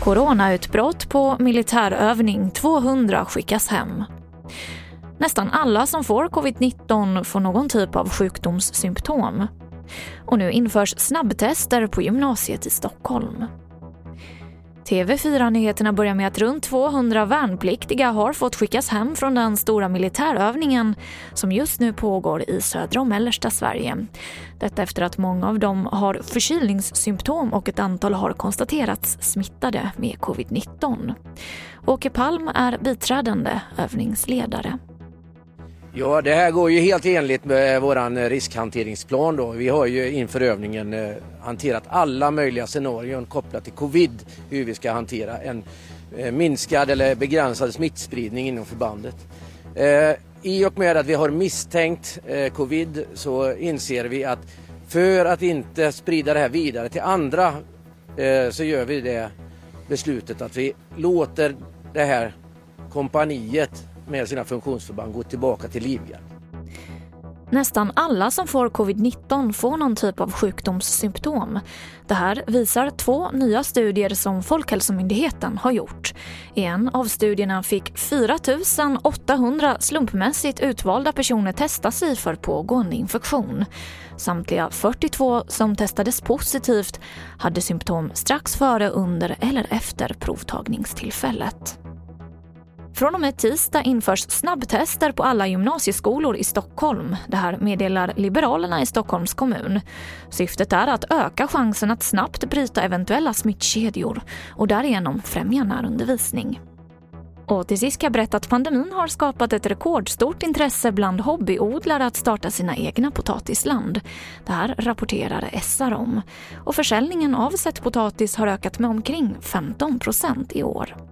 Coronautbrott på militärövning, 200 skickas hem. Nästan alla som får covid-19 får någon typ av sjukdomssymptom. Och nu införs snabbtester på gymnasiet i Stockholm. TV4-nyheterna börjar med att runt 200 värnpliktiga har fått skickas hem från den stora militärövningen som just nu pågår i södra och mellersta Sverige. Detta efter att många av dem har förkylningssymptom och ett antal har konstaterats smittade med covid-19. Åke Palm är biträdande övningsledare. Ja, det här går ju helt enligt med vår riskhanteringsplan. Då. Vi har ju inför övningen eh, hanterat alla möjliga scenarion kopplat till covid, hur vi ska hantera en eh, minskad eller begränsad smittspridning inom förbandet. Eh, I och med att vi har misstänkt covid så inser vi att för att inte sprida det här vidare till andra så gör vi det beslutet att vi låter det här kompaniet med sina funktionsförband gå tillbaka till Livgarde. Nästan alla som får covid-19 får någon typ av sjukdomssymptom. Det här visar två nya studier som Folkhälsomyndigheten har gjort. I en av studierna fick 4 800 slumpmässigt utvalda personer testa sig för pågående infektion. Samtliga 42 som testades positivt hade symptom strax före, under eller efter provtagningstillfället. Från och med tisdag införs snabbtester på alla gymnasieskolor i Stockholm. Det här meddelar Liberalerna i Stockholms kommun. Syftet är att öka chansen att snabbt bryta eventuella smittkedjor och därigenom främja närundervisning. Och till sist kan jag berätta att pandemin har skapat ett rekordstort intresse bland hobbyodlare att starta sina egna potatisland. Det här rapporterar SR om. Och försäljningen av potatis har ökat med omkring 15 procent i år.